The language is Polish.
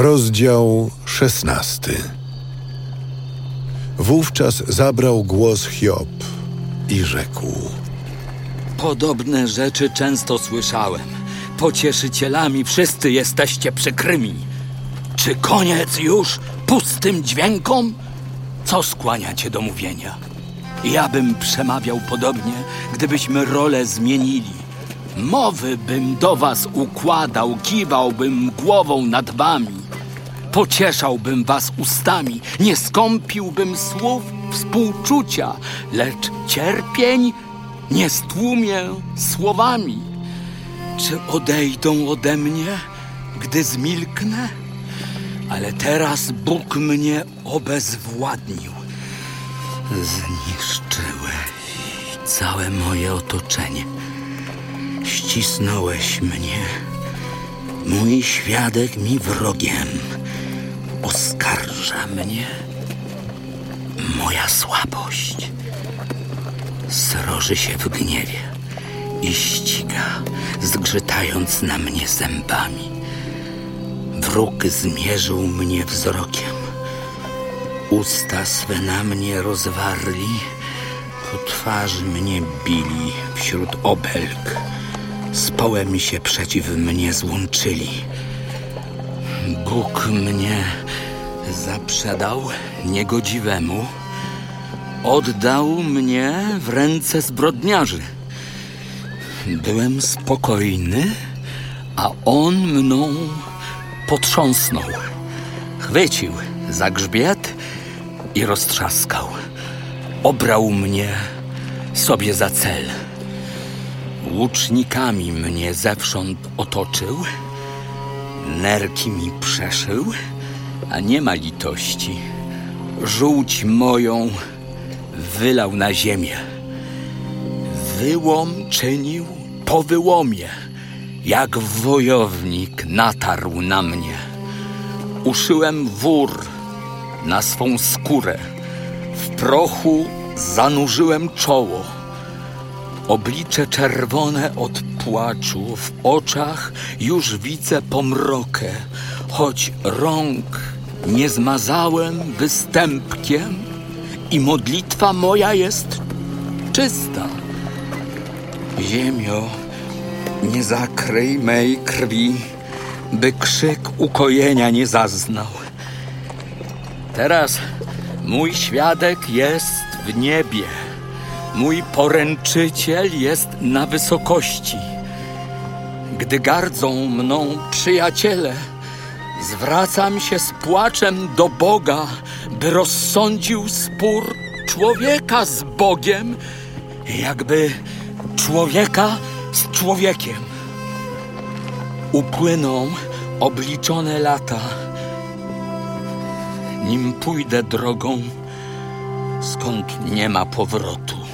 Rozdział szesnasty. Wówczas zabrał głos Hiob i rzekł: Podobne rzeczy często słyszałem. Pocieszycielami wszyscy jesteście przykrymi. Czy koniec już pustym dźwiękom? Co skłania cię do mówienia? Ja bym przemawiał podobnie, gdybyśmy role zmienili. Mowy bym do was układał, kiwałbym głową nad wami. Pocieszałbym was ustami, nie skąpiłbym słów współczucia, lecz cierpień nie stłumię słowami. Czy odejdą ode mnie, gdy zmilknę? Ale teraz Bóg mnie obezwładnił. Zniszczyłeś całe moje otoczenie. Ścisnąłeś mnie. Mój świadek mi wrogiem. Oskarża mnie moja słabość. Sroży się w gniewie i ściga, zgrzytając na mnie zębami. Wróg zmierzył mnie wzrokiem. Usta swe na mnie rozwarli, po twarzy mnie bili wśród obelg. Z połem się przeciw mnie złączyli. Bóg mnie zaprzedał niegodziwemu. Oddał mnie w ręce zbrodniarzy. Byłem spokojny, a on mną potrząsnął. Chwycił za grzbiet i roztrzaskał. Obrał mnie sobie za cel. Łucznikami mnie zewsząd otoczył, nerki mi przeszył, a nie ma litości. Żółć moją wylał na ziemię. Wyłom czynił po wyłomie, jak wojownik natarł na mnie. Uszyłem wór na swą skórę, w prochu zanurzyłem czoło. Oblicze czerwone od płaczu, w oczach już widzę pomrokę, choć rąk nie zmazałem występkiem i modlitwa moja jest czysta. Ziemio, nie zakryj mej krwi, by krzyk ukojenia nie zaznał. Teraz mój świadek jest w niebie. Mój poręczyciel jest na wysokości. Gdy gardzą mną przyjaciele, zwracam się z płaczem do Boga, by rozsądził spór człowieka z Bogiem, jakby człowieka z człowiekiem. Upłyną obliczone lata, nim pójdę drogą, skąd nie ma powrotu.